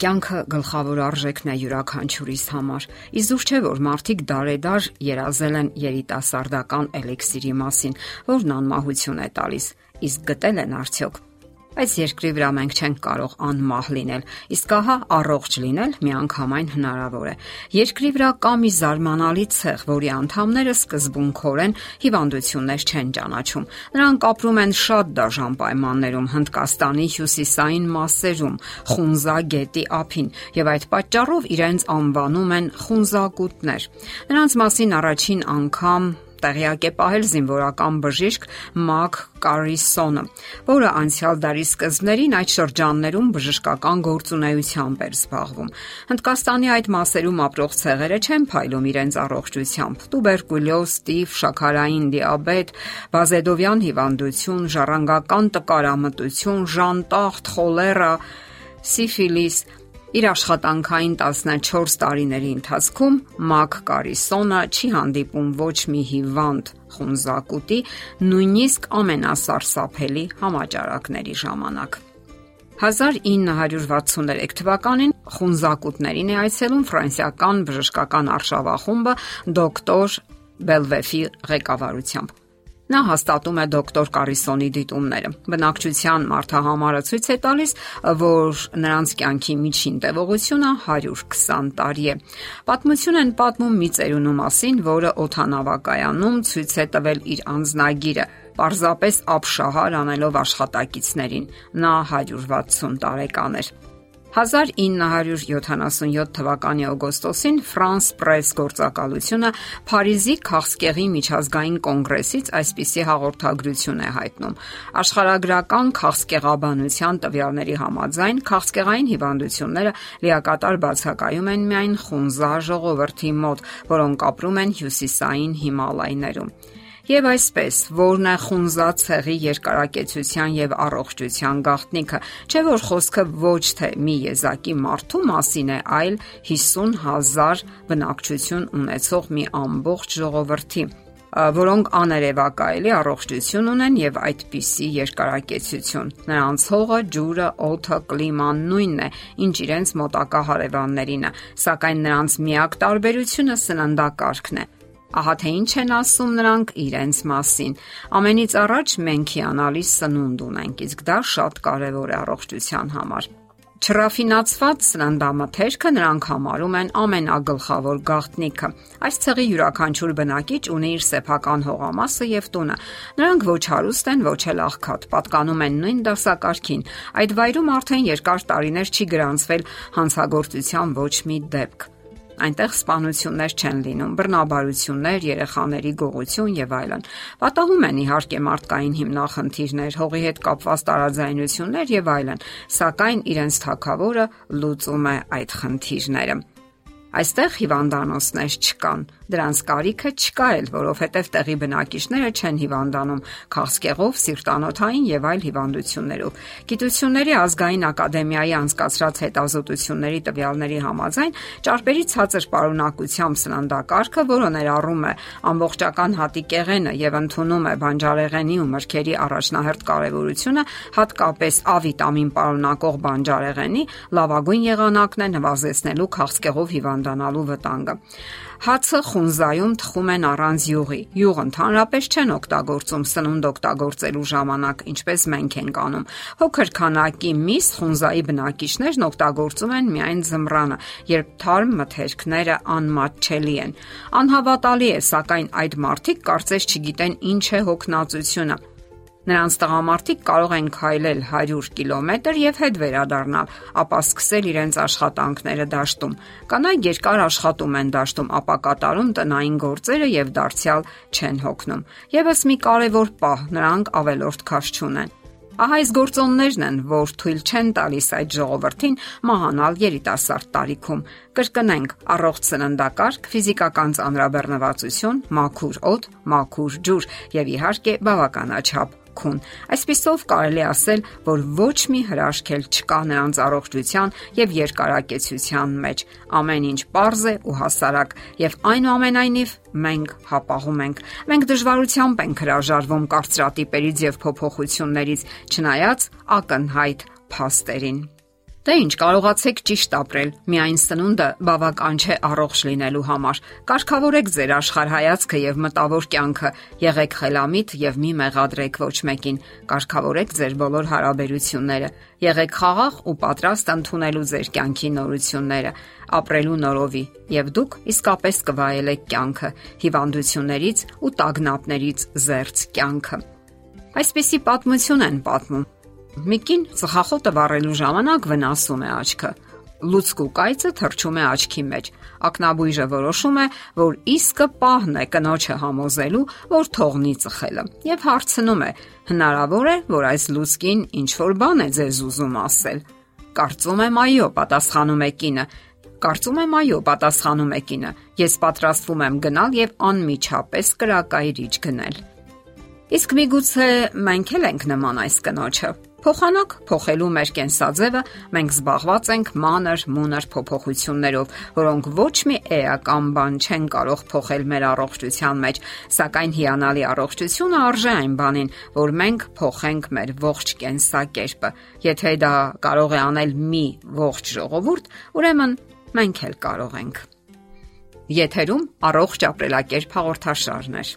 Կյանքը գլխավոր արժեքն է յուրաքանչյուրիս համար։ Իզուր չէ որ մարդիկ դարեդար երազել են երիտասարդական էլիքսիրի մասին, որն անմահություն է տալիս։ Իսկ գտել են արդյոք Այս երկրի վրա մենք չենք կարող անմահ լինել, իսկ ահա առողջ լինել միանգամայն հնարավոր է։ Երկրի վրա կա մի զարմանալի ցեղ, որի անդամները սկզբունքորեն հիվանդություններ չեն ճանաչում։ Նրանք ապրում են շատ դաժան պայմաններում Հնդկաստանի հյուսիսային մասերում, Խունզա գետի ափին, եւ այդ պատճառով իրենց անվանում են խունզակուտներ։ Նրանց մասին առաջին անգամ տեղյակ է պահել զինվորական բժիշկ Մակ Կարիսոնը, որը անցյալ դարի սկզբներին այդ շրջաններում բժշկական գործունեությամբ էր զբաղվում։ Հնդկաստանի այդ մասերում ապրող ցեղերը չեն փայլում իրենց առողջությամբ։ Տուբերկուլյոզ, տիֆ, շաքարային դիաբետ, վազեդովյան հիվանդություն, ժառանգական տկարամտություն, ժանտախտ, խոլերա, սիֆիլիս Իր աշխատանքային 14 տարիների ընթացքում Մակ Կարիսոնը չի հանդիպում ոչ մի հիվանդ խունզակուտի, նույնիսկ ամենասարսափելի համաճարակների ժամանակ։ 1963 թվականին խունզակուտներին է այցելում ֆրանսիական բժշկական արշավախումբը դոկտոր Բելվեֆի ղեկավարությամբ։ Նա հաստատում է դոկտոր Կարիսոնի դիտումները։ Բնակչության մարդահամարը ցույց է տալիս, որ նրանց կյանքի միջին տևողությունը 120 տարի է։ Պատմություն են պատմում մի ծերունու մասին, որը օթանավակայանում ցույց է տվել իր անznագիրը պարզապես ապշահար անելով աշխատակիցներին։ Նա 160 տարեկան էր։ 1977 թվականի օգոստոսին France Press գործակալությունը Փարիզի Քաղցկեղի միջազգային կոնգրեսից այսպիսի հաղորդագրություն է հայտնում. Աշխարհագրական քաղցկեղաբանության տվյալների համաձայն քաղցկեղային հիվանդությունները լիակատար բացակայում են միայն խունզա ժողովրդի մոտ, որոնք ապրում են հյուսիսային Հիմալայներում։ Եվ այսպես, որն է խունզա ցեղի երկարակեցության եւ առողջության գաղտնիքը, չէ որ խոսքը ոչ թե մի եզակի մարդու մասին է, այլ 50000 բնակչություն ունեցող մի ամբողջ ժողովրդի որոնք աներևակայելի առողջություն ունեն եւ այդպիսի երկարակեցություն։ Նրանց հողը, ջուրը, օդը, կլիման նույնն է, ինչ իրենց մոտակա հարևաններինը, սակայն նրանց միակ տարբերությունը սննդակարգն է։ Ահա թե ինչ են ասում նրանք իրենց մասին։ Ամենից առաջ մենք հիանալի սնունդ ունենք, իսկ դա շատ կարևոր է առողջության համար։ Չրաֆինացված սննդամթերքը նրանք համարում են ամենագլխավոր գաղտնիքը։ Այս ցեղի յուրաքանչյուր բնակիչ ունի իր սեփական հողամասը եւ տունը։ Նրանք ոչ հարուստ են, ոչ էլ աղքատ, պատկանում են նույն դասակարգին։ Այդ վայրում արդեն երկար տարիներ չի գրանցվել հանցագործության ոչ մի դեպք այնտեղ սպանություններ չեն լինում, բռնաբարություններ, երեխաների գողություն եւ այլն։ Պատահում են իհարկե մարդկային հիմնախնդիրներ, հողի հետ կապված տարաձայնություններ եւ այլն, սակայն իրենց թակավորը լուծում է այդ խնդիրները։ Այստեղ հիվանդանոցներ չկան, դրանց կարիքը չկա էլ, որովհետև տեղի բնակիչները չեն հիվանդանում քաղցկեղով, սիրտանոթային եւ այլ հիվանդություններով։ Գիտությունների ազգային ակադեմիայի անցկացրած հետազոտությունների տվյալների համաձայն ճարպերի ցածր պարունակությամբ սննդակարգը, որը ներառում է ամբողջական հատիկեղենը եւ ընդունում է բանջարեղենի ու մրգերի առաջնահերթ կարեւորությունը, հատկապես A վիտամին պարունակող բանջարեղենի, լավագույն եղանակն է նվազեցնելու քաղցկեղով հիվանդ հիվանդանալու վտանգը։ Հացը խունզայում թխում են առանց յուղի։ Յուղը ընդհանրապես չեն օգտագործում սնունդ օգտագործելու ժամանակ, ինչպես մենք ենք անում։ Հոգր քանակի միս խունզայի բնակիչներն օգտագործում են միայն զմռանը, երբ թարմ մթերքները անմատչելի են։ Անհավատալի է, սակայն այդ մարդիկ կարծես չգիտեն ինչ է հոգնածությունը Նրանց տղամարդիկ կարող են քայլել 100 կիլոմետր եւ հետ վերադառնալ, ապա սկսել իրենց աշխատանքները դաշտում։ Կանայք երկար աշխատում են դաշտում, ապա կատարում տնային գործերը եւ դարձյալ չեն հոգնում։ Եվս մի կարևոր պահ՝ նրանք ավելորդ քաշ չունեն։ Ահա այս գործոններն են, որ թույլ չեն տալիս այդ ժողովրդին մահանալ երիտասարդ տարիքում։ Կրկնենք՝ առողջ սննդակարգ, ֆիզիկական ծանրաբեռնվածություն, մաքուր օդ, մաքուր ջուր եւ իհարկե բավականաչափ քուն։ Այսպիսով կարելի ասել, որ ոչ մի հրաշք էլ չկա նրանց առողջության եւ երկարակեցության մեջ։ Ամեն ինչ པարզ է ու հասարակ եւ այնուամենայնիվ մենք հապաղում ենք։ Մենք դժվարությամբ ենք հրաժարվում կարծրատիպերից եւ փոփոխություններից, չնայած ակնհայտ փաստերին։ Դե ինչ, կարողացեք ճիշտ ապրել։ Միայն սնունդը բավական չէ առողջ լինելու համար։ Կարգավորեք ձեր աշխարհայացքը եւ մտավոր կյանքը։ Եղեք խելամիտ եւ մի մեղադրեք ոչ մեկին։ Կարգավորեք ձեր բոլոր հարաբերությունները։ Եղեք խաղաղ ու պատրաստ ընդունելու ձեր կյանքի նորությունները, ապրելու նորովի, եւ դուք իսկապես կվայելեք կյանքը, հիվանդություններից ու տագնապներից զերծ կյանքը։ Այսպիսի պատմություն են պատմում Միկին ծխախոտը վառելու ժամանակ վնասում է աչքը։ Լուցկու կայծը թրջում է աչքի մեջ։ Ակնաբույժը որոշում է, որ իսկը պահն է կնոջը համոզելու, որ թողնի ծխելը, եւ հարցնում է. հնարավոր է, որ այս լուցկին ինչ որ բան է ձեզ ուզում ասել։ Կարծում եմ այո, պատասխանում է կինը։ Կարծում եմ այո, պատասխանում է կինը։ Ես պատրաստվում եմ գնալ եւ անմիջապես կրակայրիչ գնել։ Իսկ միգուցե մենք էլ ենք նման այս կնոջը։ Փոխանակ փոխելու մեր կենսաձևը մենք զբաղված ենք մանր մունր փոփոխություններով, որոնք ոչ մի էական բան չեն կարող փոխել մեր առողջության մեջ, սակայն հիանալի առողջությունը արժե այն բանին, որ մենք փոխենք մեր ողջ կենսակերպը։ Եթե դա կարող է անել մի ողջ ժողովուրդ, ուրեմն մենք էլ կարող ենք։ Եթերում առողջ ապրելակերպ հաղորդաշարներ։